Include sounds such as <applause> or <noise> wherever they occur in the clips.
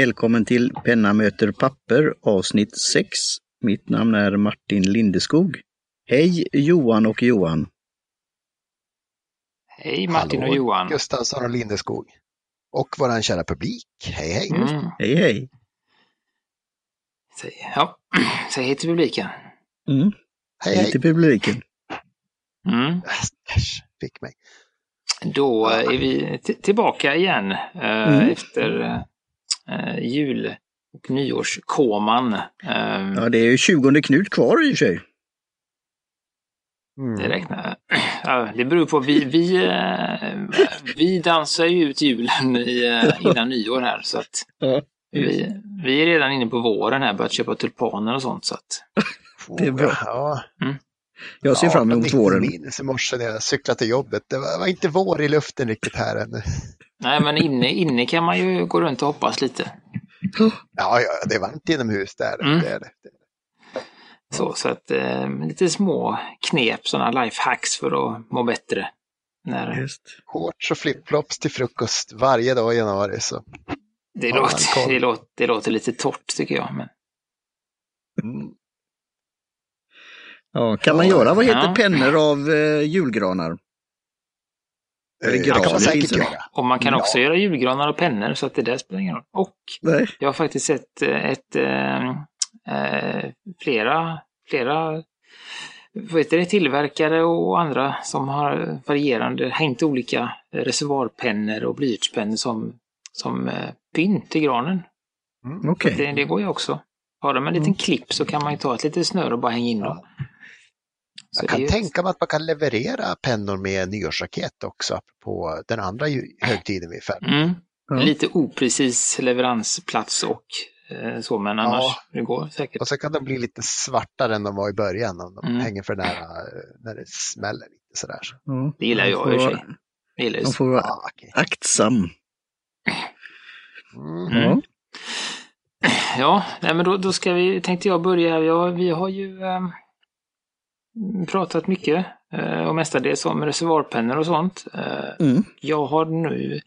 Välkommen till Penna möter papper avsnitt 6. Mitt namn är Martin Lindeskog. Hej Johan och Johan! Hej Martin Hallå, och Johan! Gustafsson och Lindeskog. Och våran kära publik. Hej hej! Mm. Hej hej! Säg, ja, <clears throat> säg hej till publiken. Mm. Hej Hej till publiken. Mm. Äsch, fick mig. Då eh, är vi tillbaka igen eh, Mm. efter eh, jul och nyårskoman. Eh, Ja, det är ju 20 Knut kvar i och för sig. Mm. Det räknar <clears throat> ja, Det beror på, vi, vi, eh, vi dansar ju ut julen i, eh, innan nyår här så att Ja, vi, vi är redan inne på våren här, börjat köpa tulpaner och sånt så att det är bra. Ja, Jag ser fram emot 18-19 våren. minus i morse när jag cyklade till jobbet. Det var, var inte vår i luften riktigt här ännu. Nej men inne, inne kan man ju gå runt och hoppas lite. Ja, ja, det är varmt inomhus där. Mm. Det är det. Så, så att eh, lite små knep, sådana lifehacks för att må bättre. När Just. Shorts och flipflops till frukost varje dag i januari. Så. det, Ja, låter, det, låter, det låter lite torrt tycker jag. Men, Mm. Ja, kan man Ja, göra, vad heter ja. pennor av eh, julgranar? Eller Eh, Det kan man säkert göra. och man kan Ja. också göra julgranar och pennor så att det där spelar ingen roll. Och Nej. jag har faktiskt sett eh, ett, eh, flera, flera heter det, tillverkare och andra som har varierande, hängt olika reservoarpennor och blyertspennor som, som eh, pynt i granen. Mm. Okej. Det, det går ju också. Har de en liten klipp så kan man ju ta ett litet snöre och bara hänga in dem. Så Jag kan tänka mig att man kan leverera pennor med nyårsraket också på den andra högtiden vid fem. Mm. Ja. Lite oprecis leveransplats och eh, så, men annars Ja. det går säkert. Och så kan de bli lite svartare än de var i början om de Mm. hänger för nära när det smäller lite sådär. Ja, Det gillar jag i och för sig. Man får vara Ah, okej. aktsam. Mm. Mm. Ja. Nej, men då, då ska vi, tänkte jag börja. Ja, vi har ju eh, pratat mycket eh, och mestadels om reservoarpennor och sånt. Eh, Mm. jag har nu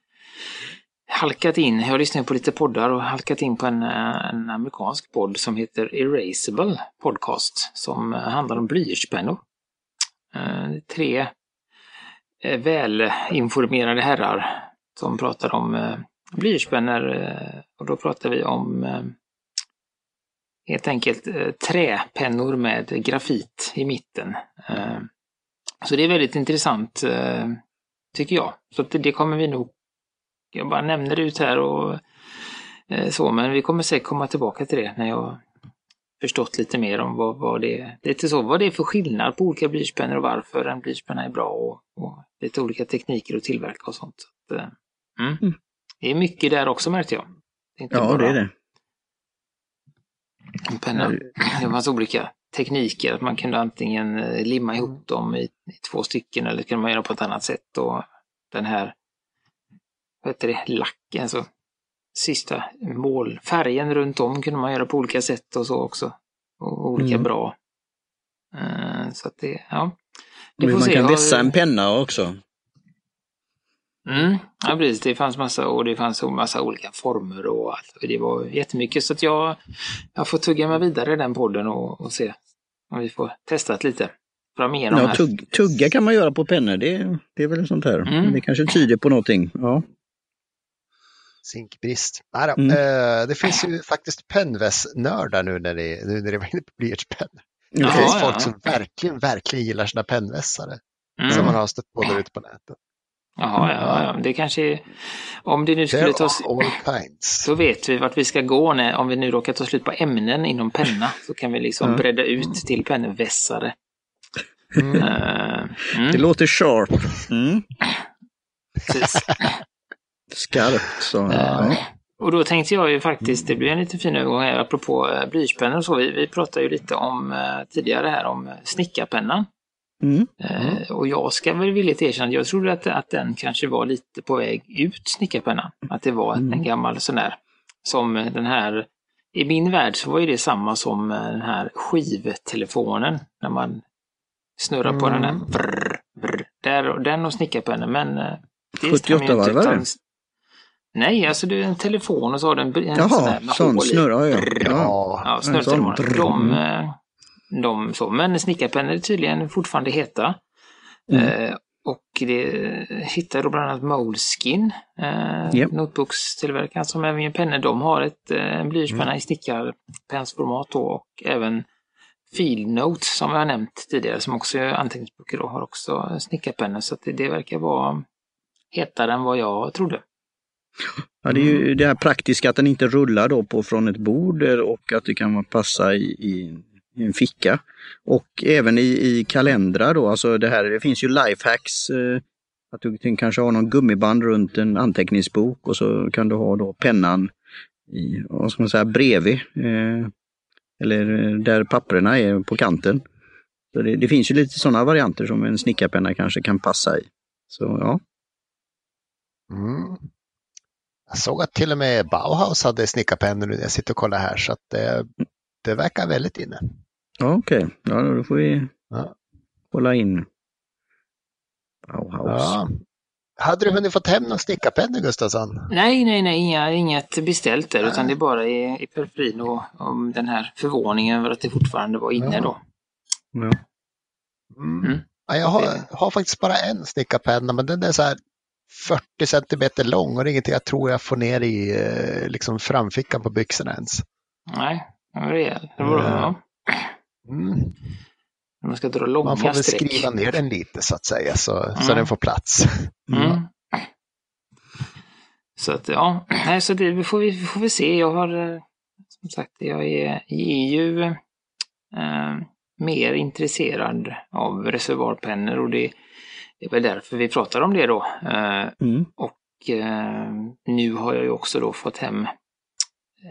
halkat in, jag har lyssnat på lite poddar och halkat in på en, eh, en amerikansk podd som heter Erasable Podcast som handlar om blyertspennor. Tre välinformerade herrar som pratar om blyertspennor och då pratar vi om helt enkelt eh, träpennor med grafit i mitten. Eh, så det är väldigt intressant eh, tycker jag. Så det, det kommer vi nog, jag bara nämner det ut här och så, men vi kommer säkert komma tillbaka till det när jag förstått lite mer om vad, vad, det, lite så, vad det är för skillnad på olika blyertspennor och varför en blyertspenna är bra och, och lite olika tekniker att tillverka och sånt. Så att, mm. Mm. Det är mycket där också märkte jag. Är Ja, bara det är det. En penna. Det fanns olika tekniker, att man kunde antingen eh, limma ihop dem i, i två stycken eller kunde man göra på ett annat sätt. Och den här, vad heter det, lacken, alltså sista mål, färgen runt om kunde man göra på olika sätt och så också. Och olika Mm. bra. Eh, så att det, ja. Det man se. kan vässa en penna också. Mm, ja, precis. Det fanns massa och det fanns massa olika former och allt. Det var jättemycket så att jag, jag får tugga mig vidare i den podden och, och se om vi får testat lite fram igenom Ja, här. tugg, tugga kan man göra på pennor, det, det är väl sånt här. Mm. Det kanske tyder på någonting. Ja. Zinkbrist. Nej då. Mm. Eh, det finns ju faktiskt pennvässnördar nu när det, nu när det var inne på blyertspennor. Det finns ja. folk som verkligen, verkligen gillar sina pennvässare. Mm. Som man har stött på där ute på nätet. Jaha, ja, ja. Det kanske är, om det nu skulle ta så <laughs> vet vi vart vi ska gå när, om vi nu råkar ta slut på ämnen inom penna så kan vi liksom Ja. bredda ut till pennvässare. Mm. Eh, Det mm, låter sharp. Mm. Skarpt. Så, Eh, ja. Och då tänkte jag ju faktiskt, det blir en lite fin övergång här, apropå eh, blyertspennor och så. Vi, vi pratade ju lite om eh, tidigare här om eh, snickarpennan. Mm. Eh, och jag ska väl villigt erkänna att jag trodde att, att den kanske var lite på väg ut, snickarpennan. Att det var Mm. en gammal sån där, som den här, i min värld så var ju det samma som eh, den här skivtelefonen, när man snurrar på den här Mm. brr, brr, där, den och snickarpennan, men eh, det ska man ju 78 inte varvare. Nej, alltså det är en telefon och så har den en Jaha, sån, här med sån hål i. snurra ja. ja. Ja, Ja, sån. De, eh, de så. Men snickarpennor är tydligen fortfarande heta. Mm. Eh, och det hittar då bland annat Moleskin, eh, Japp. notebookstillverkaren som även gör pennor. De har ett, eh, en blyertspenna Mm. i snickarpennsformat då och även Field Notes som jag har nämnt tidigare som också är anteckningsböcker då har också snickarpennor. Så det, det verkar vara hetare än vad jag trodde. Ja, det är ju det här praktiska att den inte rullar då på från ett bord eh, och att det kan passa i, i, i en ficka. Och även i, i kalendrar då, alltså det här, det finns ju lifehacks. Eh, att du kanske har någon gummiband runt en anteckningsbok och så kan du ha då pennan i, vad ska man säga, bredvid. Eh, eller eh, där papperna är på kanten. Så det, det finns ju lite sådana varianter som en snickarpenna kanske kan passa i. Så ja. Mm. Jag såg att till och med Bauhaus hade snickarpennor nu när jag sitter och kollar här så att det, det verkar väldigt inne. Ja, okej. Ja, då får vi Ja. kolla in Bauhaus. Ja. Hade du hunnit fått hem någon snickarpenna Gustafsson? Nej, nej, nej, inga, inget beställt där, utan Nej. det är bara i, i periferin och om den här förvåningen över att det fortfarande var inne Ja. då. Ja. Mm. Mm. Ja, jag har, har faktiskt bara en snickarpenna men den är så här 40 centimeter lång och det är ingenting jag tror jag får ner i eh, liksom framfickan på byxorna ens. Nej, var rejäl. Det var, ja. Mm. Man ska dra långa Man får väl streck. skriva ner den lite så att säga så, så Mm. den får plats. Mm. Så att ja, nej, så det får vi får vi se. Jag har eh, som sagt, jag är, är ju eh, mer intresserad av reservoarpennor och det är väl därför vi pratar om det då. Eh, Mm. och eh, nu har jag ju också då fått hem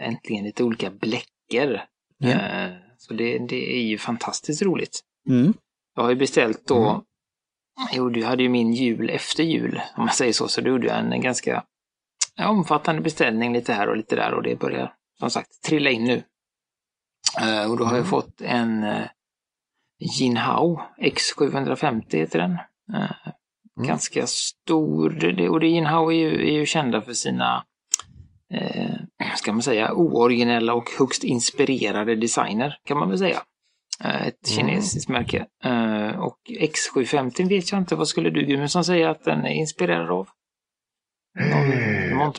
äntligen lite olika bläckor. Ja. Så det, det är ju fantastiskt roligt. Mm. Jag har ju beställt då, Mm. jo, jag hade ju min jul efter jul, om man säger så, så då gjorde jag en ganska omfattande beställning lite här och lite där och det börjar som sagt trilla in nu. Eh, och då har jag Mm. fått en uh, Jinhao X750 heter den. Eh, Mm. Ganska stor, och det Jinhao är ju, är ju kända för sina eh, ska man säga, ooriginella och högst inspirerade designer, kan man väl säga. Eh, Ett Mm. kinesiskt märke. Eh, Och X750 vet jag inte, vad skulle du Gudmundsson säga att den är inspirerad av? Någon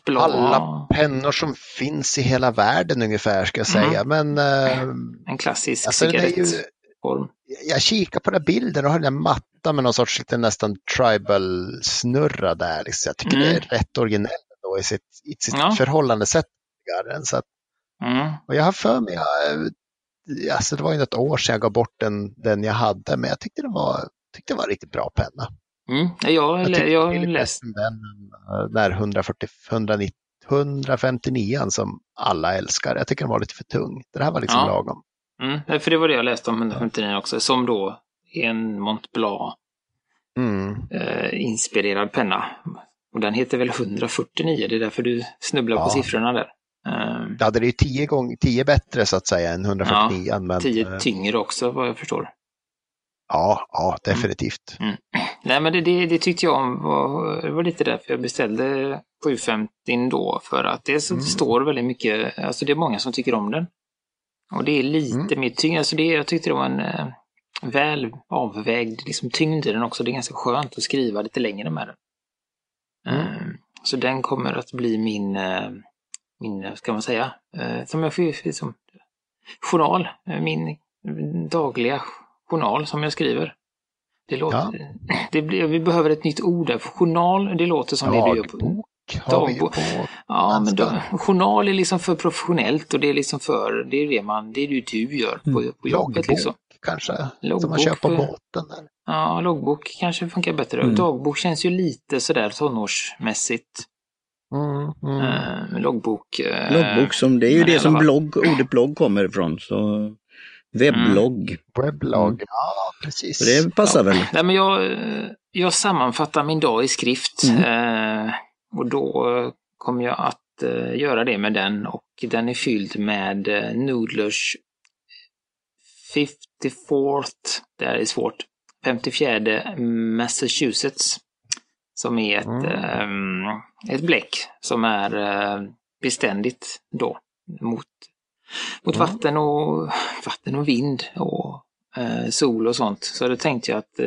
Eh? Alla pennor som finns i hela världen ungefär ska jag Mm. säga. Men eh, En klassisk alltså, cigarettform. jag kikar på den bilden och har den där mattan med någon sorts lite nästan tribal snurra där. Liksom. Jag tycker Mm. det är rätt originellt då i sitt, i sitt Ja. förhållande sätt. till den. Så att, Mm. och jag har för mig, jag, alltså det var ju något år sedan jag gav bort den, den jag hade, men jag tyckte det var, tyckte det var riktigt bra penna. Mm. Jag, Jag tyckte jag har läst den, där 140, 190, 159 som alla älskar. Jag tycker den var lite för tung. Det här var liksom Ja. lagom. Mm, för det var det jag läste om 159 också, som då är en Mont Blanc Mm. eh, inspirerad penna. Och den heter väl 149, det är därför du snubblar på Ja. siffrorna där. Jag hade det ju tio, gånger, tio bättre så att säga än 149. men, 10 eh, tyngre också vad jag förstår. ja, ja, definitivt. Nej men det, det, det tyckte jag om, var, det var lite därför jag beställde 750 då. För att det Mm. står väldigt mycket, alltså det är många som tycker om den. Och det är lite Mm. mer tyngd, alltså det, jag tyckte det var en eh, väl avvägd liksom, tyngd i den också. Det är ganska skönt att skriva lite längre med den. Mm. Eh, så den kommer att bli min, eh, min eh, ska man säga, eh, som jag får liksom, journal, min dagliga journal som jag skriver. Det låter, <clears throat> det blir, vi behöver ett nytt ord där, för journal, det låter som det du gör på... Dagbok Dagbok. Ja, men då, journal är liksom för professionellt och det är liksom för, det är det man, det är det du gör på, Mm. på jobbet Loggbok liksom. Kanske, som Loggbok man kör på båten. Där. Ja, loggbok kanske funkar bättre. Mm. Dagbok känns ju lite sådär tonårsmässigt. Mm, mm. Eh, loggbok. eh, Bloggbok, som, det är ju det som blogg, ordet blogg kommer ifrån. Så webblogg. Webblogg, Mm. ja precis. Så det passar väl. Nej, men jag, jag sammanfattar min dag i skrift. Mm. Eh, och då kommer jag att eh, göra det med den och den är fylld med eh, Noodlers 54th, det här är svårt, 54 Massachusetts Som är ett, Mm. eh, ett bläck som är eh, beständigt då mot, mot Mm. vatten, och, vatten och vind och eh, sol och sånt. Så då tänkte jag att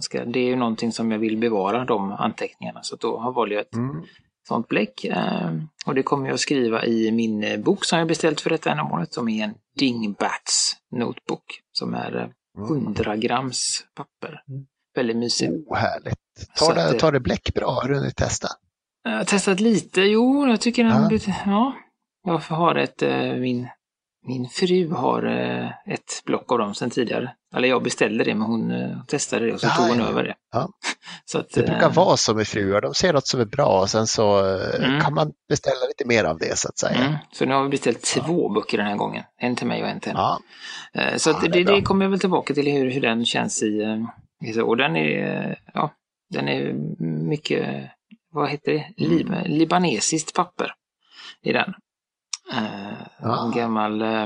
ska, det är ju någonting som jag vill bevara, de anteckningarna. Så då har valde jag ett Mm. Sånt bläck. Eh, och det kommer jag att skriva i min eh, bok som jag beställt för detta ändamålet, som är en Dingbats Notebook. Som är eh, Mm. 100 grams papper. Mm. Väldigt mysigt. Oh, härligt. Tar det, tar det bläck bra? Har du hunnit testa? Jag har testat lite, jo, jag tycker den Ja. ja. Jag har ett, min, min fru har eh, ett block av dem sedan tidigare. Eller jag beställde det, men hon eh, testade det och så Ja, tog hon ja. över det. Ja. <laughs> Så att, Det eh, brukar vara så med fruar. De ser något som är bra och sen så eh, Mm. kan man beställa lite mer av det så att säga. Mm, så nu har vi beställt två böcker den här gången. En till mig och en till henne. Ja. Eh, Så Ja, det det, det, kommer jag väl tillbaka till hur, hur den känns i, eh. Och den är, eh, ja, den är mycket, vad heter det, Lib libanesiskt papper i den. Eh, Ja. En gammal... eh,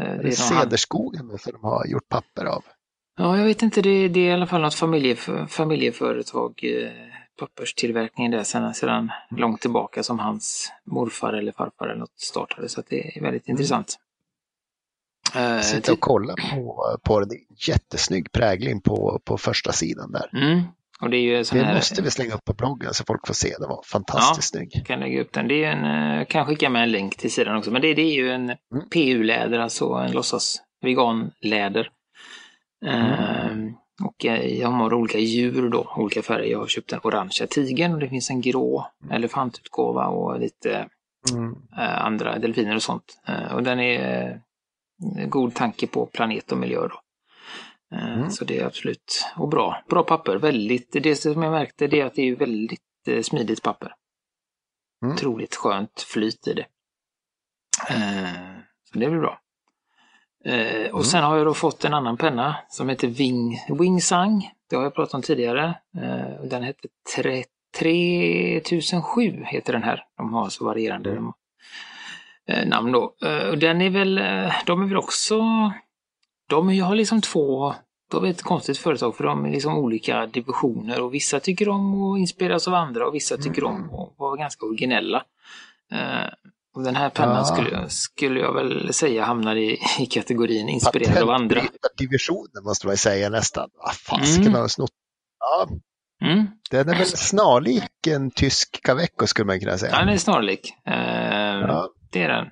eh, cederskogen som de har gjort papper av. Ja, jag vet inte, det, det är i alla fall något familjef familjeföretag, eh, papperstillverkningen där sedan, sedan långt tillbaka som hans morfar eller farfar eller något startade. Så det är väldigt intressant. Eh, Sitta och kolla på, på det. Jättesnygg prägling på, på första sidan där. mm, och det är ju sån Det här... måste vi slänga upp på bloggen så folk får se. Det var fantastiskt snygg. kan lägga upp den. Det är en, eh, kan skicka med en länk till sidan också, men det, det är ju en Mm. PU-läder, alltså en låtsas veganläder. Ehm, och eh, jag har olika djur då, olika färger. Jag har köpt den orangea tigern och det finns en grå elefantutgåva och lite Mm. eh, andra delfiner och sånt. Och den är god tanke på planet och miljö då. Eh, Mm. Så det är absolut, och bra, bra papper. Väldigt, det som jag märkte det är att det är väldigt eh, smidigt papper. Mm. Otroligt skönt flyt i det. Eh, så det blir bra. Eh, och Mm. sen har jag då fått en annan penna som heter Wing, Wingsang. Det har jag pratat om tidigare. Den heter tre, 3007 heter den här. De har så varierande Mm. namn då. Den är väl, de är väl också, de har liksom två, de är ett konstigt företag för de är liksom olika divisioner och vissa tycker om att inspireras av andra och vissa tycker om Mm. att vara ganska originella. Eh, och den här pennan Ja. skulle, skulle jag väl säga hamnar i, i kategorin inspirerad av andra. Patentbrytardivisionen måste man säga nästan. Vad fasiken Mm. har de snott? Ja, Mm. den är väl snarlik en tysk Caveco skulle man kunna säga. Ja, den är snarlik. Eh, Ja. Det är den.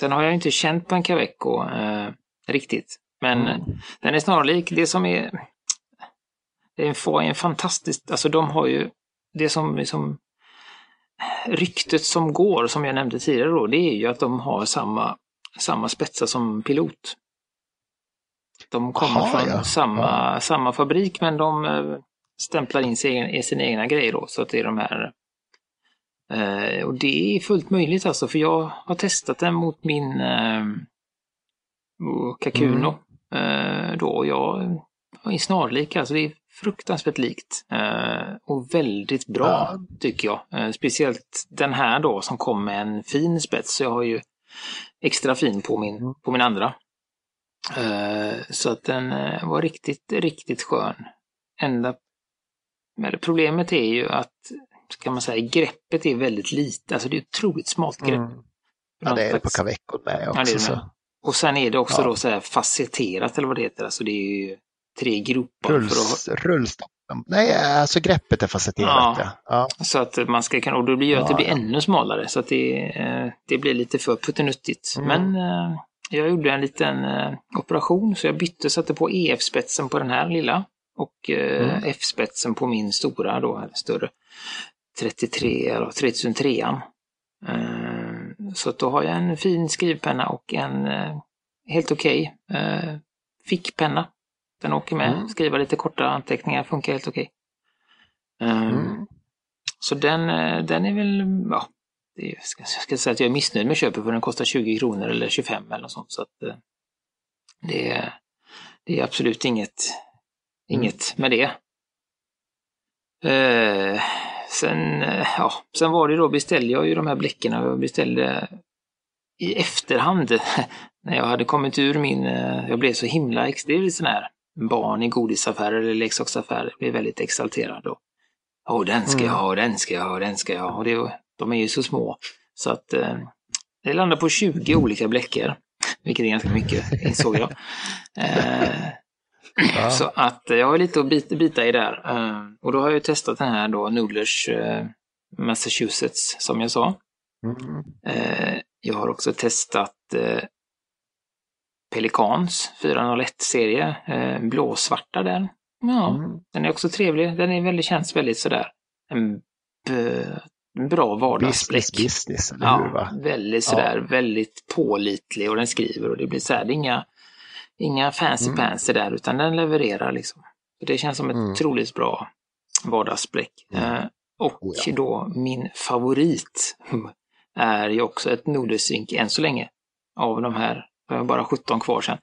Sen har jag inte känt på en Caveco eh, riktigt. Men Mm. den är snarlik. Det som är... Det är en, fa- en fantastisk... Alltså de har ju... Det som liksom... Ryktet som går, som jag nämnde tidigare då, det är ju att de har samma, samma spetsar som pilot. De kommer Aha, från ja. samma, samma fabrik men de eh, stämplar in sin, i sina egna grejer då, så att det är de här Eh, och det är fullt möjligt alltså, för jag har testat den mot min eh, Kakuno. Eh, då, och jag är snarlik, alltså det är fruktansvärt likt. Eh, och väldigt bra, Ja. tycker jag. Eh, speciellt den här då som kom med en fin spets, så jag har ju extra fin på min, Mm. på min andra. Eh, så att den eh, var riktigt, riktigt skön. Enda men problemet är ju att, kan man säga, greppet är väldigt lite. Alltså det är ett otroligt smalt grepp. Mm. Ja, det är det på Caveco med Ja, det är också. det med. Och sen är det också Ja. då så här facetterat eller vad det heter. Alltså det är ju tre gropar för att, Rulls, rullstoppen. Nej, alltså greppet är facetterat. Ja. Ja. Ja. så att man ska kunna, och då blir det att det Ja, blir ja. ännu smalare. Så att det, eh, det blir lite för puttenuttigt. Mm. Men eh, jag gjorde en liten eh, operation så jag bytte, satte på EF-spetsen på den här lilla och Mm. F-spetsen på min stora då, eller större 33 eller 3003 an eh, Så då har jag en fin skrivpenna och en eh, helt okej eh, fickpenna. Den åker med, Mm. skriva lite korta anteckningar funkar helt okej. Eh, Mm. Så den, eh, den är väl, ja, är, jag ska, jag ska säga att jag är missnöjd med köpet för den kostar 20 kronor eller 25 eller något sånt. Så att, det, är- det är absolut inget, inget med det. Eh, sen, eh, ja, sen var det då, beställde jag ju de här bläcken och jag beställde i efterhand <laughs> när jag hade kommit ur min, eh, jag blev så himla, det är sån här barn i godisaffärer eller leksaksaffärer, blev väldigt exalterad och Åh, den ska jag ha, den ska jag ha, den ska jag ha. Och det, de är ju så små. Så att eh, det landar på 20 olika bläckor. Vilket är ganska mycket, insåg jag. <laughs> Eh, ja. Så att jag har lite att bita, bita i där. Eh, och då har jag testat den här då, Noodlers eh, Massachusetts, som jag sa. Mm. Eh, jag har också testat eh, Pelikans 401-serie, eh, blåsvarta där. Ja, mm. den är också trevlig. Den är väldigt, känns väldigt sådär en bra vardagsblick. Business, business, eller ja, hur? Va? Väldigt sådär, ja. väldigt pålitlig och den skriver och det blir såhär, det är inga, inga fancy mm. pansy där utan den levererar liksom. Det känns som ett mm. otroligt bra vardagsblick. Mm. Eh, och oh, ja. då min favorit <laughs> är ju också ett Nordesync än så länge. Av de här, jag har bara 17 kvar sen.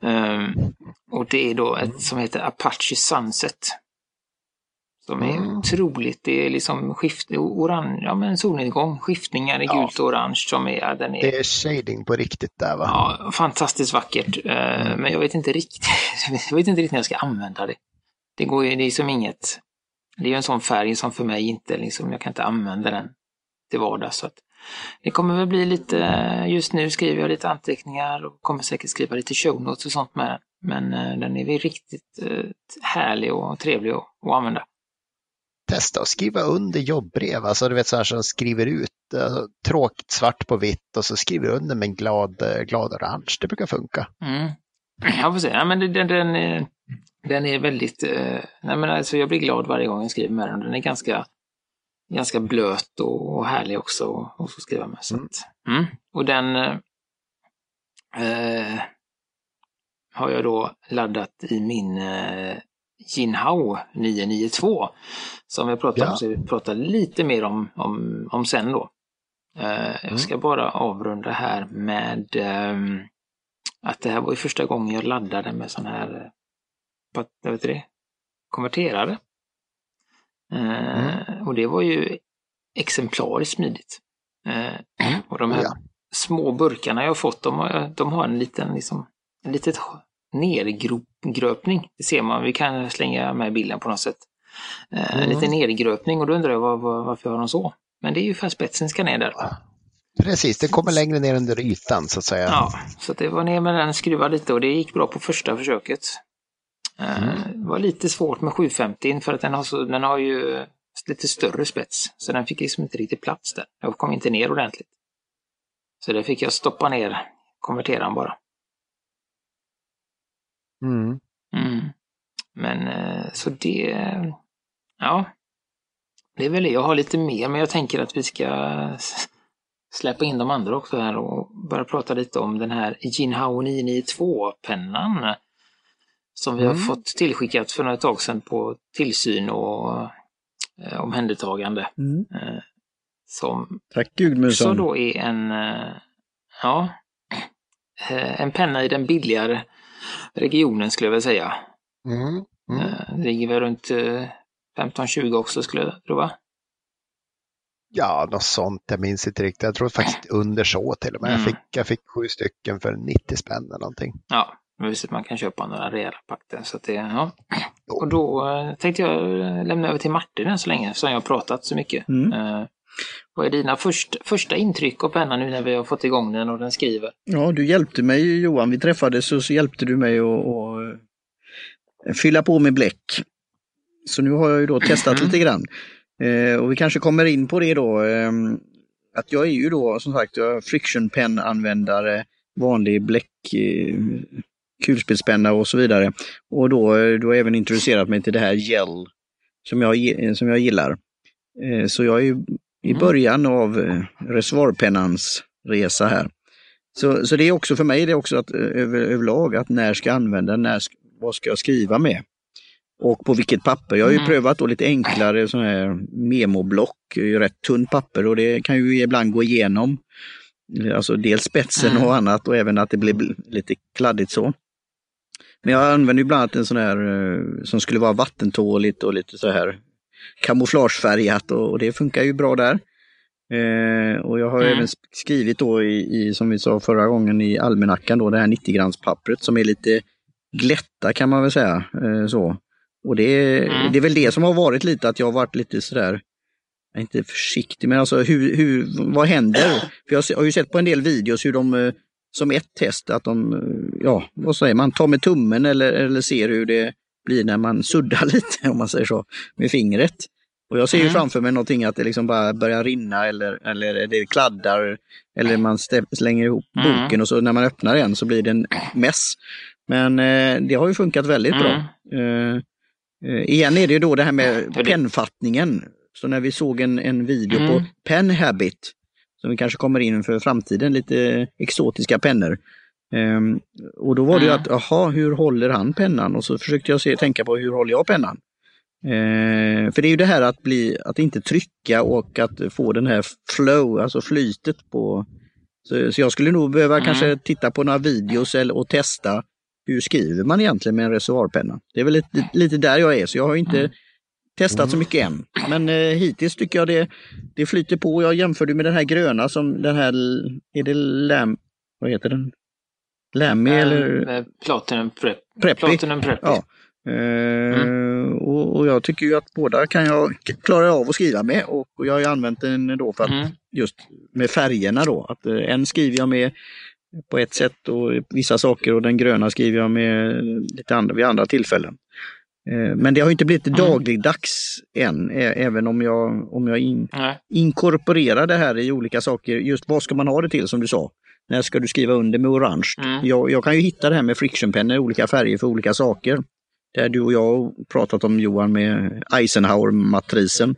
Um, och det är då ett som heter Apache Sunset. Som är mm. otroligt, det är liksom skift, orange, ja men solnedgång, skiftningar i ja. gult och orange som är, ja, den är... Det är shading på riktigt där va? Ja, fantastiskt vackert. Mm. Men jag vet inte riktigt, <laughs> jag vet inte riktigt när jag ska använda det. Det går ju, det är som inget, det är en sån färg som för mig inte, liksom, jag kan inte använda den till vardags. Så att det kommer väl bli lite, just nu skriver jag lite anteckningar och kommer säkert skriva lite show notes och sånt med den. Men eh, den är väl riktigt eh, härlig och trevlig att, att använda. Testa att skriva under jobbbrev, alltså du vet så här som skriver ut uh, tråkigt svart på vitt och så skriver under med en glad, glad orange. Det brukar funka. Mm. <clears throat> Jag får se, ja, men den, den, den är väldigt, uh, nej men alltså jag blir glad varje gång jag skriver med den. Den är ganska ganska blöt och, och härlig också att skriva med. Så mm. mm. Och den eh, har jag då laddat i min eh, Jinhao 992 som jag pratade ja. om, så vi pratar lite mer om, om, om sen då. Eh, mm. Jag ska bara avrunda här med eh, att det här var ju första gången jag laddade med sån här, vad eh, vet det, konverterare. Mm. Och det var ju exemplariskt smidigt. Eh, mm. Och de här ja. små burkarna jag fått, de har, de har en liten, liksom, en litet nergröpning. Det ser man, vi kan slänga med bilden på något sätt. Eh, mm. En liten nergröpning och då undrar jag var, var, varför har de så? Men det är ju för att spetsen ska ner där. Precis, det kommer längre ner under ytan så att säga. Ja, så det var ner med den, skruva lite och det gick bra på första försöket. Mm. Det var lite svårt med 750 för att den har, så, den har ju lite större spets. Så den fick liksom inte riktigt plats där. Jag kom inte ner ordentligt. Så där fick jag stoppa ner konverteraren bara. Mm. Mm. Men eh, så det, ja. Det är väl det. Jag har lite mer, men jag tänker att vi ska släppa in de andra också här och börja prata lite om den här Jinhao 992-pennan som vi har mm. fått tillskickat för något tag sedan på tillsyn och eh, omhändertagande. Mm. Eh, som Tack Gudmundsson. Så då är en, eh, ja, eh, en penna i den billigare regionen skulle jag vilja säga. Mm. Mm. Eh, det ligger väl runt 15-20 också skulle jag tro va? Ja, något sånt. Jag minns inte riktigt. Jag tror faktiskt <clears throat> under så till och med. Jag, mm. fick, jag fick sju stycken för 90 spänn eller någonting. Ja, Visst, man kan köpa några rejäla pakter. Så det, ja. Och då eh, tänkte jag lämna över till Martin än så länge, som jag har pratat så mycket. Mm. Eh, vad är dina först, första intryck av pennan nu när vi har fått igång den och den skriver? Ja, du hjälpte mig Johan. Vi träffades och så hjälpte du mig att eh, fylla på med bläck. Så nu har jag ju då testat mm. lite grann. Eh, och vi kanske kommer in på det då. Eh, att jag är ju då som sagt friction pen användare vanlig bläck kulspetspenna och så vidare. Och då, då har jag även introducerat mig till det här gel som jag, som jag gillar. Eh, så jag är i mm. början av eh, reservoarpennans resa här. Så, så det är också för mig det är också att eh, över, överlag att när ska jag använda, när, vad ska jag skriva med? Och på vilket papper? Jag har ju mm. prövat då lite enklare sådana här memoblock, rätt tunt papper och det kan ju ibland gå igenom. Alltså dels spetsen mm. och annat och även att det blir lite kladdigt så. Men jag använder ju bland annat en sån här eh, som skulle vara vattentåligt och lite så här kamouflagefärgat och, och det funkar ju bra där. Eh, och jag har mm. även skrivit då i, i, som vi sa förra gången, i almanackan då, det här 90 grams pappret som är lite glätta kan man väl säga. Eh, så. Och det, Mm. det är väl det som har varit lite att jag har varit lite sådär, inte försiktig, men alltså hur, hur, vad händer? För jag har ju sett på en del videos hur de, eh, som ett test, att de, eh, ja, vad säger man, tar med tummen eller, eller ser hur det blir när man suddar <laughs> lite, om man säger så, med fingret. Och jag ser ju Mm. framför mig någonting att det liksom bara börjar rinna eller, eller det kladdar eller man slänger ihop Mm. boken och så när man öppnar den så blir det en mess. Men eh, det har ju funkat väldigt Mm. bra. Eh, eh, igen är det ju då det här med pennfattningen. Så när vi såg en, en video Mm. på Pen Habit, som vi kanske kommer in för framtiden, lite exotiska pennor. Ehm, och då var det ju Mm. att, jaha, hur håller han pennan? Och så försökte jag se, tänka på hur håller jag pennan? Eh, för det är ju det här att, bli, att inte trycka och att få den här flow, alltså flytet på... Så, så jag skulle nog behöva Mm. kanske titta på några videos eller, och testa hur skriver man egentligen med en reservoarpenna. Det är väl lite, lite där jag är, så jag har inte Mm. testat så mycket än. Men eh, hittills tycker jag det, det flyter på. Jag jämförde med den här gröna som den här, är det Lam, vad heter den? Lammy eller Eh, Platinum Prep. Preppy? Platinum Preppy. Ja. Eh, och, och jag tycker ju att båda kan jag klara av att skriva med och, jag har ju använt den då för att Mm. just med färgerna då. Att eh, en skriver jag med på ett sätt och vissa saker och den gröna skriver jag med lite andra, vid andra tillfällen. Men det har inte blivit Mm. dagligdags än, även om jag, om jag in, inkorporerar det här i olika saker. Just vad ska man ha det till som du sa? När ska du skriva under med orange? Mm. Jag, jag kan ju hitta det här med frictionpennor olika färger för olika saker. Där du och jag har pratat om Johan med Eisenhower-matrisen.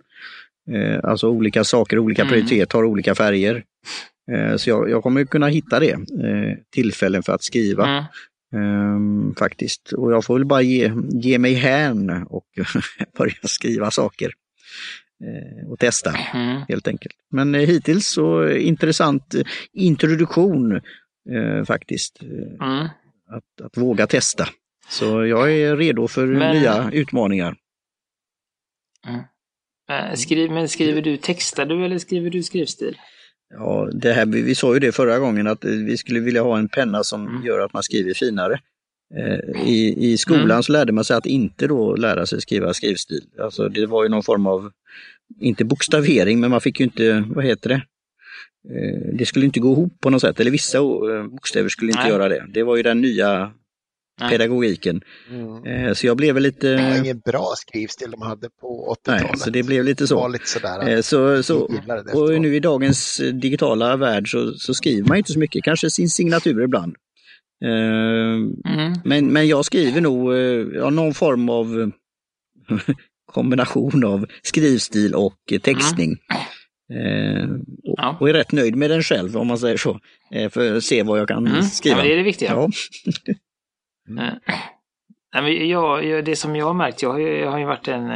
Eh, alltså olika saker, olika Mm. prioritet har olika färger. Eh, så jag, jag kommer kunna hitta det, eh, tillfällen för att skriva Mm. ehm, faktiskt. Och jag får väl bara ge, ge mig hän och <laughs> börja skriva saker. Eh, och testa Mm. helt enkelt. Men eh, hittills så intressant eh, introduktion eh, faktiskt. Mm. att, att våga testa. Så jag är redo för Men- nya utmaningar. Eh, Skriv, men skriver du, textar du eller skriver du skrivstil? Ja, det här, vi, vi sa ju det förra gången att vi skulle vilja ha en penna som Mm. gör att man skriver finare. Eh, I, I skolan Mm. så lärde man sig att inte då lära sig skriva skrivstil. Alltså det var ju någon form av, inte bokstavering, men man fick ju inte, vad heter det? Eh, Det skulle inte gå ihop på något sätt, eller vissa eh, bokstäver skulle inte Nej. göra det. Det var ju den nya Nej. pedagogiken. Mm. Så jag blev väl Det var lite, ingen bra skrivstil de hade på nej, 80-talet. så det blev lite Det var så. lite sådär. Så, så, och nu i dagens digitala värld så, så skriver man inte så mycket, kanske sin signatur ibland. Eh, Mm. Men, men jag skriver nog eh, ja, någon form av eh, <laughs> kombination av skrivstil och eh, textning. Och, Ja. och är rätt nöjd med den själv om man säger så. För att se vad jag kan Mm. Ja, skriva. men det är det viktiga. Ja. <laughs> Nej, jag, jag, det som jag har märkt, jag har jag har ju varit en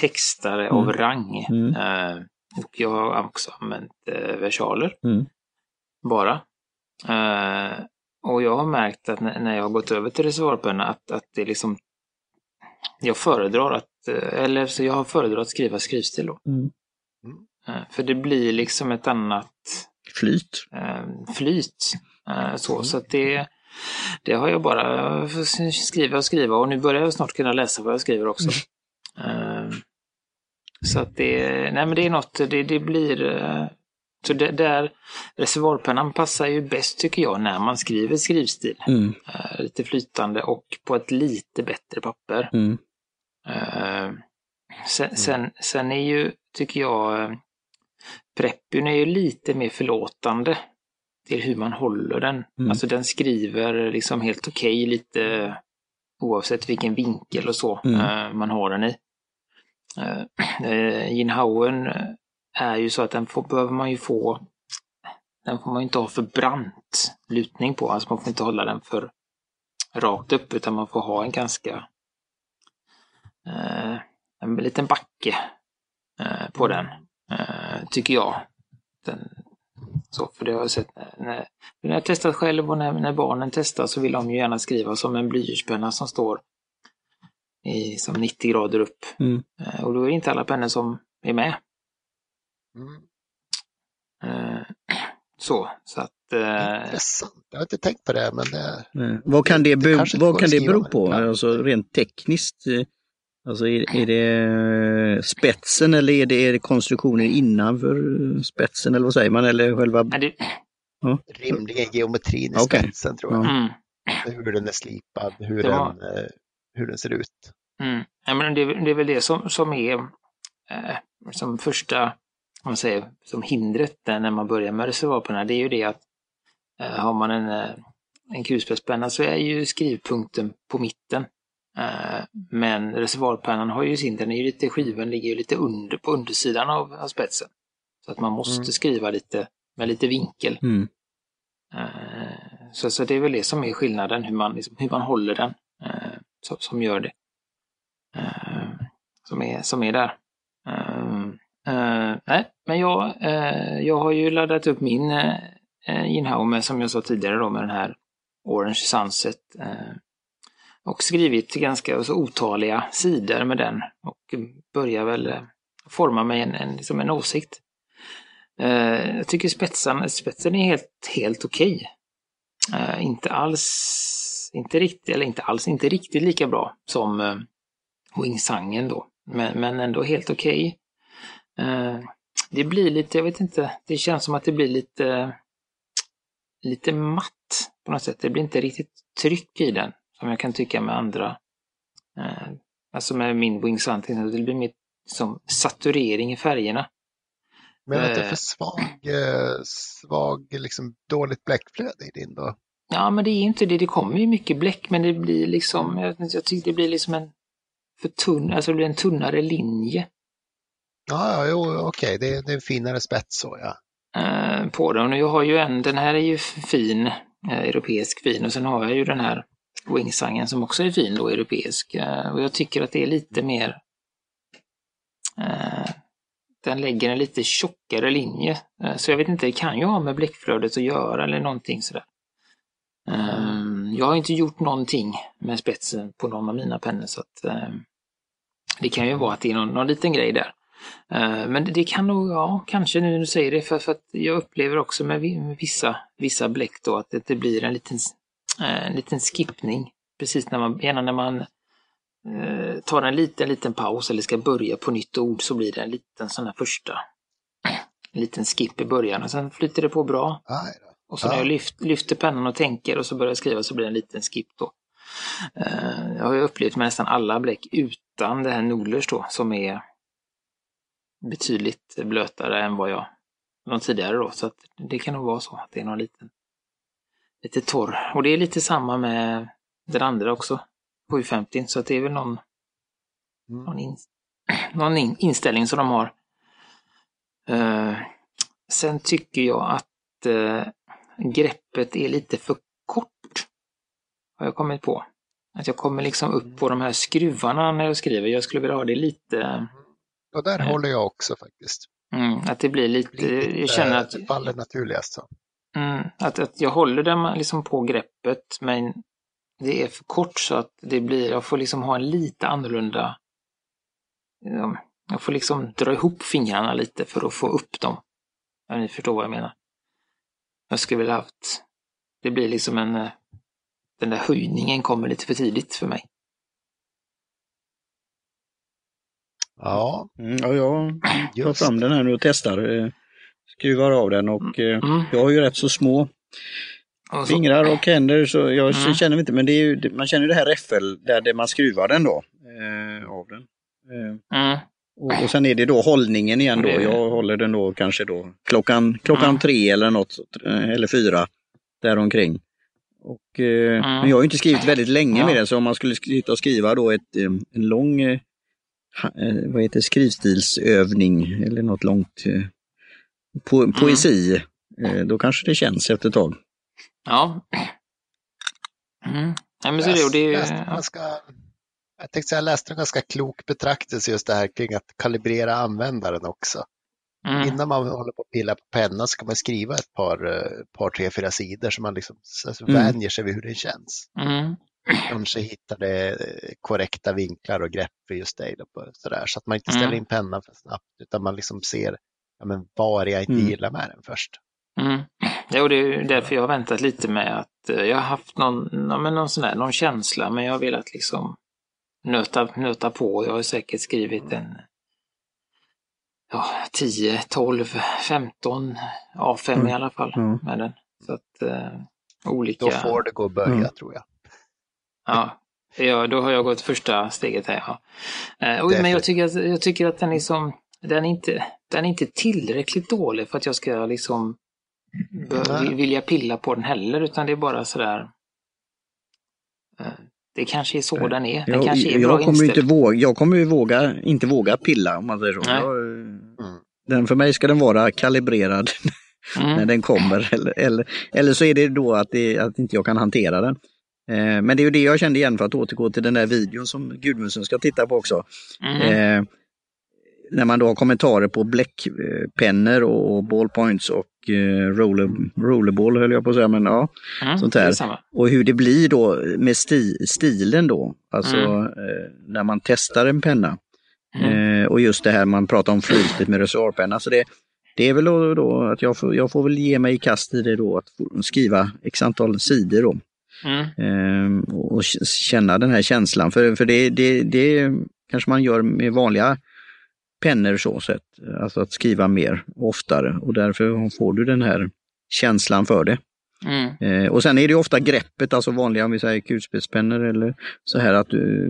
textare av Mm. rang. Mm. Eh, och jag har också använt eh, versaler. Mm. Bara. Eh, och jag har märkt att när, jag har gått över till reservoarpenna att, att det liksom jag föredrar att, eh, eller så jag har föredragit att skriva skrivstil då. Mm. Eh, För det blir liksom ett annat Flyt. eh, flyt. Eh, så så att det, det har jag bara skriva och skriva och nu börjar jag snart kunna läsa vad jag skriver också. Eh, så att det, nej men det är något, det, det blir, så det, där reservoarpennan passar ju bäst tycker jag när man skriver skrivstil. Mm. Eh, lite flytande och på ett lite bättre papper. Mm. Eh, sen, sen, sen är ju, tycker jag, eh, Preppyn är ju lite mer förlåtande till hur man håller den. Mm. Alltså den skriver liksom helt okej lite oavsett vilken vinkel och så Mm. eh, man har den i. Uh, uh, Jinhauen är ju så att den får, behöver man ju få den får man inte ha för brant lutning på, alltså man får inte hålla den för rakt upp utan man får ha en ganska eh, en liten backe eh, på den, eh, tycker jag. Den, så, för det har jag sett när, när, när jag testat själv och när, när barnen testar så vill de ju gärna skriva som en blyertspenna som står i, som 90 grader upp. Mm. Eh, och då är det inte alla pennor som är med. Mm. Eh, <clears throat> så, så att... Eh, Intressant. Jag har inte tänkt på det, men det, Eh, Vad kan det, Det be, inte vad kan det bero med på? ibland. Alltså rent tekniskt. eh, Alltså är, är det spetsen eller är det, är det konstruktionen innanför spetsen eller vad säger man? Eller själva... Det, Rimligen geometrin i Okej. spetsen tror jag. mm, Hur den är slipad, hur, Det var- den, eh, hur den ser ut. mm. Ja, men det, är- det är väl det som, som är eh, som första, om man säger, som hindret där när man börjar med reservoarpenna. Det är ju det att eh, har man en, eh, en kulspetspenna så är ju skrivpunkten på mitten. Eh, men reservoarpennan har ju sin, den är ju lite, skivan ligger ju lite under, på undersidan av, av spetsen. Så att man måste Mm. skriva lite med lite vinkel. Mm. Eh, Så, så det är väl det som är skillnaden, hur man, liksom, hur man håller den, eh, som, som gör det. Som är, som är där. Men jag, eh, jag har ju laddat upp min eh, eh, som jag sa tidigare då, med den här Orange Sunset. eh, Och skrivit ganska alltså, otaliga sidor med den och börjar väl eh, forma mig en, en, liksom en åsikt. Eh, jag tycker spetsen, spetsen är helt, helt okej. Eh, inte alls, inte riktigt, eller inte alls, inte riktigt lika bra som eh, Wingsangen då. Men, men ändå helt okej. Okay det blir lite, jag vet inte, det känns som att det blir lite, lite matt på något sätt. Det blir inte riktigt tryck i den, som jag kan tycka med andra. Eh, alltså med min Wingsan, till exempel, det blir mer som saturering i färgerna. Men att det är för svag, eh, svag liksom dåligt bläckflöde i din då? Ja, men det är inte det. Det kommer ju mycket bläck, men det blir liksom, jag, jag tycker det blir liksom en för tunn, alltså det blir en tunnare linje Ja, ja okej, okej, det, det är en finare spets så ja. eh, på den. Jag har ju en, den här är ju fin, eh, europeisk fin, och sen har jag ju den här Wingsangen som också är fin då, europeisk. Eh, och jag tycker att det är lite mer, eh, den lägger en lite tjockare linje. Eh, så jag vet inte, det kan ju ha med bläckflödet att göra eller någonting sådär. Ehm, jag har inte gjort någonting med spetsen på någon av mina pennor så att ehm, det kan ju vara att det är någon, någon liten grej där. Eh, Men det, kan nog, ja, kanske nu när du säger det, för, för att jag upplever också med vi- med vissa, vissa bläck då att det, blir en liten, eh, en liten skippning. Precis när man, gärna när man eh, tar en liten, liten paus eller ska börja på nytt ord så blir det en liten sån här första, en liten skip i början och sen flyter det på bra. Och så när jag lyft, lyfter pennan och tänker och så börjar jag skriva så blir det en liten skip då. Eh, jag har ju upplevt med nästan alla bläck utan det här Nolers då som är betydligt blötare än vad jag de tidigare då. Så att det kan nog vara så att det är någon liten lite torr. Och det är lite samma med den andra också. 750 så att det är väl någon, Mm. någon, in, <clears throat> någon in, inställning som de har. Eh, sen tycker jag att eh, greppet är lite för kort. Har jag kommit på. Att jag kommer liksom upp på de här skruvarna när jag skriver. Jag skulle vilja ha det lite, Och där Mm. håller jag också faktiskt. mm, att det blir lite, Lite, jag känner att, Det faller naturligast så. mm, att, att jag håller den liksom på greppet men det är för kort så att det blir, jag får liksom ha en lite annorlunda, ja, jag får liksom dra ihop fingrarna lite för att få upp dem. Om ni förstår vad jag menar. Jag skulle vilja haft, det blir liksom en, eh, den där höjningen kommer lite för tidigt för mig. Ja, Mm, ja, jag tar just fram den här nu och testar. eh, Skruvar av den och eh, Mm. jag har ju rätt så små Och så, fingrar och händer så jag Mm. känner inte, men det är ju, man känner ju det här räffel där det man skruvar den då. Eh, av den. Eh, mm, och, och sen är det då hållningen igen då. Jag håller den då kanske då klockan, klockan Mm. tre eller något, eh, eller fyra däromkring. Och, eh, Men jag har ju inte skrivit väldigt länge Mm. Med den så om man skulle sitta och skriva då ett, eh, en lång eh, eh, vad heter det, skrivstilsövning eller något långt eh, po poesi, eh, då kanske det känns efter ett tag. ja. Mm. Men så det, det är ju, ja. jag tänkte säga, jag läste en ganska klok betraktelse just det här kring att kalibrera användaren också. mm, Innan man håller på att pilla på pennan så kan man skriva ett par, eh, par tre, fyra sidor så man liksom alltså, Mm. vänjer sig vid hur det känns. mm, Kanske hittar det eh, korrekta vinklar och grepp för just dig. Då, sådär, så att man inte Mm. ställer in pennan för snabbt utan man liksom ser ja, men, vad är jag inte Mm. gillar med den först. mm. Och det är ju därför jag har väntat lite med att eh, jag har haft någon, ja, men någon sån där, någon känsla, men jag har velat liksom nöta, nöta på. Jag har säkert skrivit en ja, 10, 12, 15 A5 Mm. i alla fall Ja. med den. Så att eh, olika... Då får det gå att börja Mm. tror jag. Ja, ja, då har jag gått första steget här. Ja. Eh, och, men jag tycker, att, jag tycker att den är, som, den, är inte, den är inte tillräckligt dålig för att jag ska liksom Nej. vilja pilla på den heller, utan det är bara sådär... Eh, det kanske är så Nej. den är. Den Jag, kanske är jag, bra kommer ju inte våga, jag kommer ju våga, inte våga pilla om man säger så. Jag, Mm. den, för mig ska den vara kalibrerad <laughs> när Mm. den kommer. Eller, eller, eller så är det då att, det, att inte jag kan hantera den. Eh, men det är ju det jag kände igen för att återgå till den där videon som Gudmundsen ska titta på också. Mm. Eh, när man då har kommentarer på bläckpennor och, ballpoints och eh, roller, rollerball höll jag på att säga, men ja. Mm. sånt där. Och hur det blir då med sti, stilen då, alltså Mm. eh, när man testar en penna. Mm. Eh, och just det här man pratar om flytet med reservoarpenna. Så det, det är väl då, då att jag får, jag får väl ge mig i kast i det då, att skriva x antal sidor då. Mm. Ehm, och känna den här känslan. För, för det, det, det kanske man gör med vanliga pennor så sett. Alltså att skriva mer oftare och därför får du den här känslan för det. Mm. Eh, och sen är det ofta greppet, alltså vanliga om vi säger kulspetspennor eller så här att du,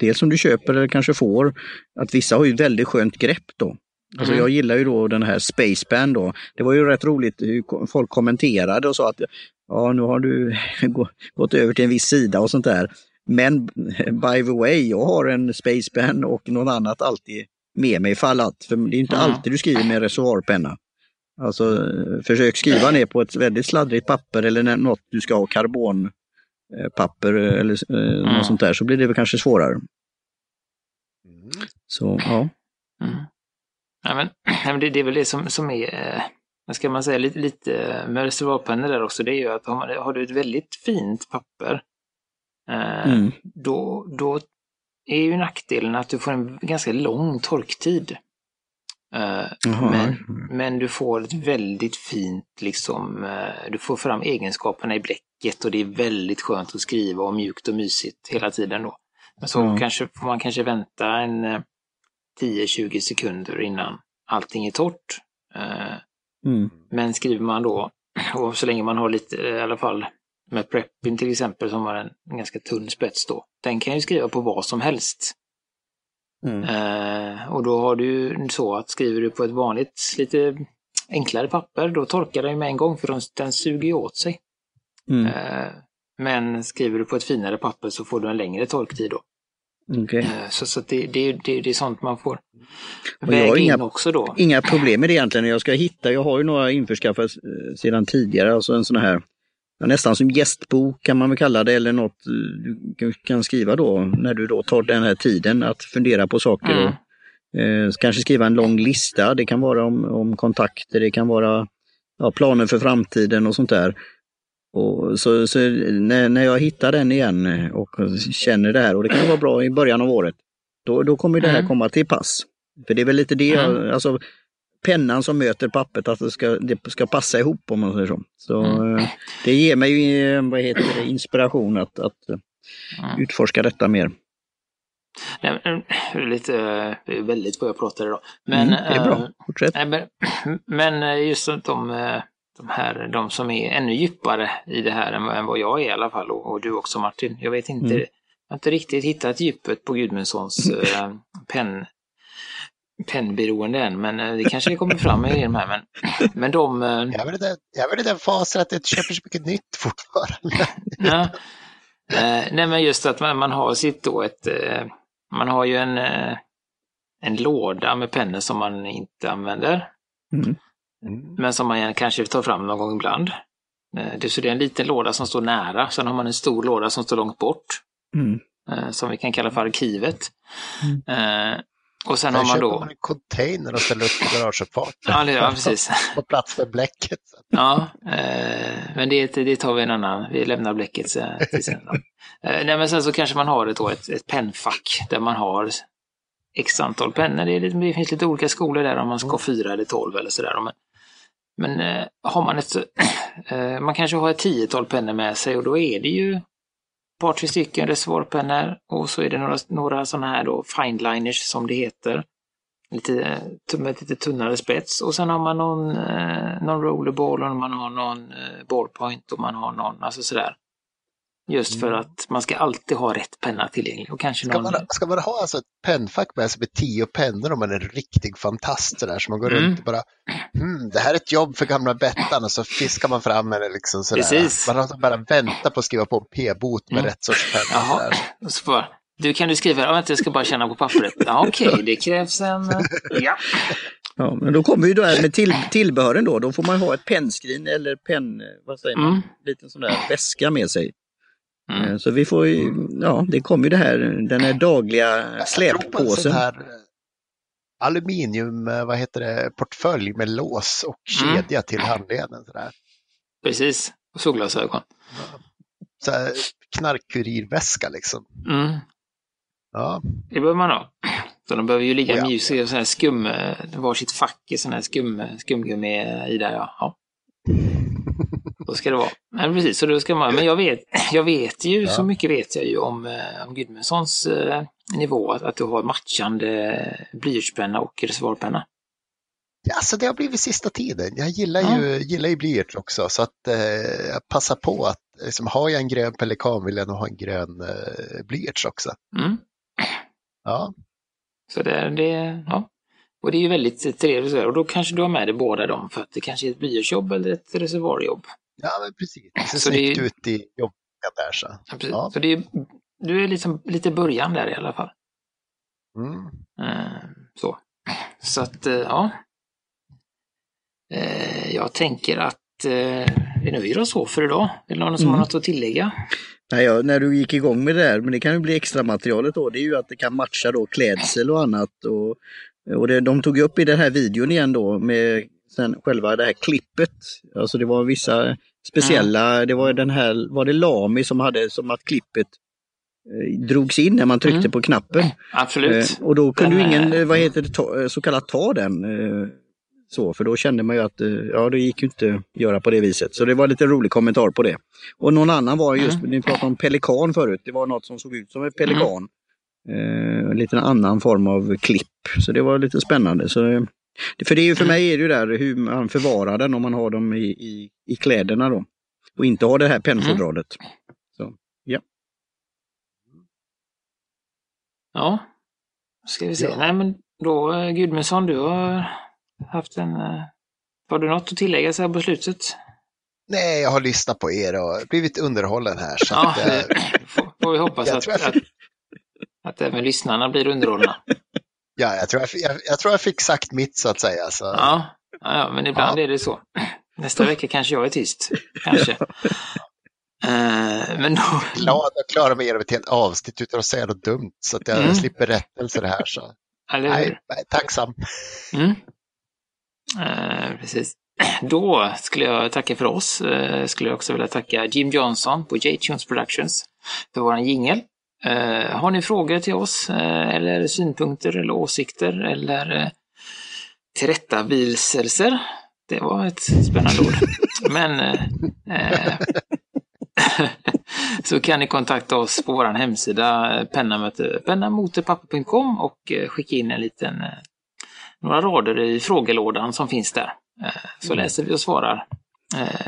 dels som du köper eller kanske får, att vissa har ju väldigt skönt grepp då. Alltså Mm. jag gillar ju då den här Spacepan då. Det var ju rätt roligt hur folk kommenterade och sa att ja nu har du <laughs> gå- gått över till en viss sida och sånt där. Men <laughs> by the way, jag har en Spacepen och något annat alltid med mig ifall att, för det är inte Mm. alltid du skriver med reservoarpenna. Alltså eh, försök skriva ner på ett väldigt sladdrigt papper eller något du ska ha karbonpapper eller eh, Mm. något sånt där så blir det väl kanske svårare. Mm. Så ja. Mm. <clears throat> Ja, men, det, det är väl det som, som är, eh, vad ska man säga, lite, lite med reservoarpennor där också, det är ju att har, man, har du ett väldigt fint papper, eh, Mm. då, då är ju nackdelen att du får en ganska lång torktid. Eh, men, men du får ett väldigt fint, liksom, eh, du får fram egenskaperna i bläcket och det är väldigt skönt att skriva och mjukt och mysigt hela tiden då. Men så Ja. kanske, får man kanske vänta en eh, 10-20 sekunder innan allting är torrt. Eh, Mm. Men skriver man då, <clears throat> och så länge man har lite, i alla fall med preppin till exempel som har en, ganska tunn spets då, den kan ju skriva på vad som helst. Mm. Eh, och då har du så att skriver du på ett vanligt, lite enklare papper, då torkar den med en gång för den, den suger ju åt sig. Mm. Eh, men skriver du på ett finare papper så får du en längre torktid då. Okej. Eh, så så det, det, det, det är sånt man får Och jag har väga in inga- också då. Inga problem med det egentligen. Jag ska hitta, jag har ju några införskaffade eh, sedan tidigare, alltså en sån här nästan som gästbok kan man väl kalla det eller något eh, du kan skriva då när du då tar den här tiden att fundera på saker Mm. och eh, kanske skriva en lång lista. Det kan vara om, om kontakter, det kan vara ja, planer för framtiden och sånt där. Och så så när, när jag hittar den igen eh, och känner det här och det kan vara bra i början av året, då, då kommer det här Mm. komma till pass. För det är väl lite det, Mm. alltså pennan som möter pappret, att det ska, det ska passa ihop om man säger så. Så Mm. eh, det ger mig ju, eh, vad heter det, inspiration att, att Mm. utforska detta mer. Nej, men, lite, det är väldigt vad jag pratar idag. Men, mm, det är bra, fortsätt. Nej, men, <clears throat> men just att de, de här, de som är ännu djupare i det här än vad- jag är i alla fall, och, och du också Martin. Jag vet inte, Mm. jag har inte riktigt hittat djupet på Gudmundssons <laughs> eh, penn, pennberoende än, men eh, det kanske kommer fram i de här. Men, <clears throat> men de, eh, Jag är väl i den- fasen att jag inte köper så mycket nytt fortfarande. <laughs> Ja. Eh, nej men just att man, man har sitt då ett, eh, man har ju en, eh, en låda med pennor som man inte använder, Mm. Men som man kanske tar fram någon gång ibland. Eh, det, så det är en liten låda som står nära, sen har man en stor låda som står långt bort, Mm. eh, som vi kan kalla för arkivet. Eh, och sen har Sen man då... man en container och ställer upp på garageuppfarten. Ja, det, ja, precis. <laughs> På plats med bläcket. <laughs> Ja, eh, men det, det tar vi en annan, vi lämnar bläcket till sen. <laughs> Eh, nej, men sen så kanske man har ett, då, ett, ett pennfack där man har x antal pennor. Det, är lite, det finns lite olika skolor där om man ska ha fyra eller tolv eller sådär. Men, men eh, har man ett, <clears throat> eh, man kanske har ett tiotal pennor med sig och då är det ju ett par, tre stycken reservoarpennor och så är det några, några sådana här då fineliners som det heter. Lite, eh, med lite tunnare spets och sen har man någon, eh, någon rollerball och man har någon eh, ballpoint och man har någon, alltså sådär. Just för Mm. att man ska alltid ha rätt penna tillgänglig och kanske Ska någon... man, ska man ha alltså ett pennfack med sig med tio pennor om man är en riktig fantast sådär, så man går Mm. runt och bara hmm, det här är ett jobb för gamla Bettan och så fiskar man fram en liksom sådär. Precis. Man har bara väntat på att skriva på en p-bot med Mm. rätt sorts penna. Jaha, och så bara, du kan du skriva, ja, vänta jag ska bara känna på pappret. Ja, Okej, <laughs> det krävs en... eh, Ja. Ja, men då kommer ju det här med till, tillbehören då. Då får man ha ett pennskrin eller penn, vad säger man, Mm. liten sån där väska med sig. Mm. Eh, Så vi får ju, ja det kommer ju det här, den här dagliga släppåsen. här eh, aluminium, eh, vad heter det, portfölj med lås och Mm. kedja till handleden. Sådär. Precis, och solglasögon. Så här, knarkkurirväska liksom. Mm. Ja, Det behöver man ha. Så de behöver ju ligga Oh ja. sån här skum, varsitt fack i sån här skum, skumgummi i där ja. ja. <laughs> Så ska det vara. Men precis, så då ska man, men jag vet, jag vet ju, Ja. så mycket vet jag ju om, eh, om Gudmundssons eh, nivå, att, att du har matchande blyertspenna och reservoarpenna. Ja, Alltså det har blivit sista tiden. Jag gillar Ja. ju, gillar ju blyerts också så att eh, jag passar på att liksom, har jag en grön pelikan vill jag nog ha en grön eh, blyerts också. Mm. Ja, Så det, det, ja. Och det är ju väldigt trevligt här. och då kanske du har med dig båda dem för att det kanske är ett blyertsjobb eller ett reservoarjobb. ja men precis. Det ser Så det är- snyggt ut i jobbet där så. Ja, precis. Ja. Så det är, du är liksom lite början där i alla fall. Mm. Eh, så. Så att, eh, ja. Eh, jag tänker att eh, vi nöjer oss så för idag. Är det någon som Mm. har något att tillägga? Nej, ja, när du gick igång med det där, men det kan ju bli extra materialet då, det är ju att det kan matcha då klädsel och annat. Och, och det, de tog upp i den här videon igen då med sen själva det här klippet. Alltså det var vissa speciella, det var den här, var det Lami som hade som att klippet eh, drogs in när man tryckte Mm. på knappen. Absolut. Eh, och då kunde Den, ju ingen, eh, vad heter det, ta, så kallat ta den. Eh, så, för då kände man ju att ja, det gick ju inte att göra på det viset. Så det var lite rolig kommentar på det. Och någon annan var just, Mm. ni pratade om pelikan förut, det var något som såg ut som en pelikan. Eh, en liten annan form av klipp. Så det var lite spännande. Så, för det är ju för Mm. mig är det ju där hur man förvarar den om man har dem i, i, i kläderna då. Och inte har det här pennfodralet. Så, ja. Ja. Ska vi se. Ja. Nej men då eh, Gudmundsson, du har haft en... eh, Har du något att tillägga så här på slutet? Nej, jag har lyssnat på er och blivit underhållen här. Så Ja, att, eh, <laughs> får, får vi hoppas Jag att, tror jag att, att även lyssnarna blir underhållna. <laughs> ja, jag, tror jag, jag, jag tror jag fick sagt mitt så att säga. Så. Ja, ja, men ibland Ja. är det så. Nästa <laughs> vecka kanske jag är tyst. Kanske. Eh, men då, Glad att klara mig igenom ett helt avsnitt utan att säga något dumt så att jag Mm. slipper rättelser här. Så. eller Nej, hur? nej, tacksam. Mm. Eh, precis. Då skulle jag tacka för oss. Eh, skulle jag också vilja tacka Jim Johnson på J-Tunes Productions för våran jingel. Eh, har ni frågor till oss eh, eller synpunkter eller åsikter eller eh, tillrättaviselser? Det var ett spännande ord. Men <laughs> så kan ni kontakta oss på vår hemsida pennamoterpapper.com och skicka in en liten, några rader i frågelådan som finns där. Så läser vi och svarar.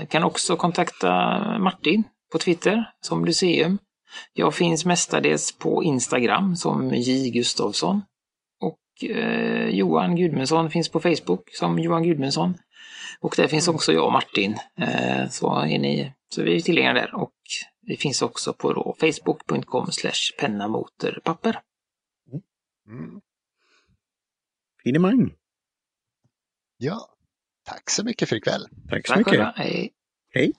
Kan också kontakta Martin på Twitter som Lyceum. Jag finns mestadels på Instagram som J. Gustavsson. Och eh, Johan Gudmundsson finns på Facebook som Johan Gudmundsson. Och där finns också jag och Martin. Eh, så, är ni, så vi är tillgängliga där. Och vi finns också på facebook.com pennamoterpapper. Mm. Finemang. Ja, tack så mycket för ikväll. Tack så Tack mycket. Hej. Hej.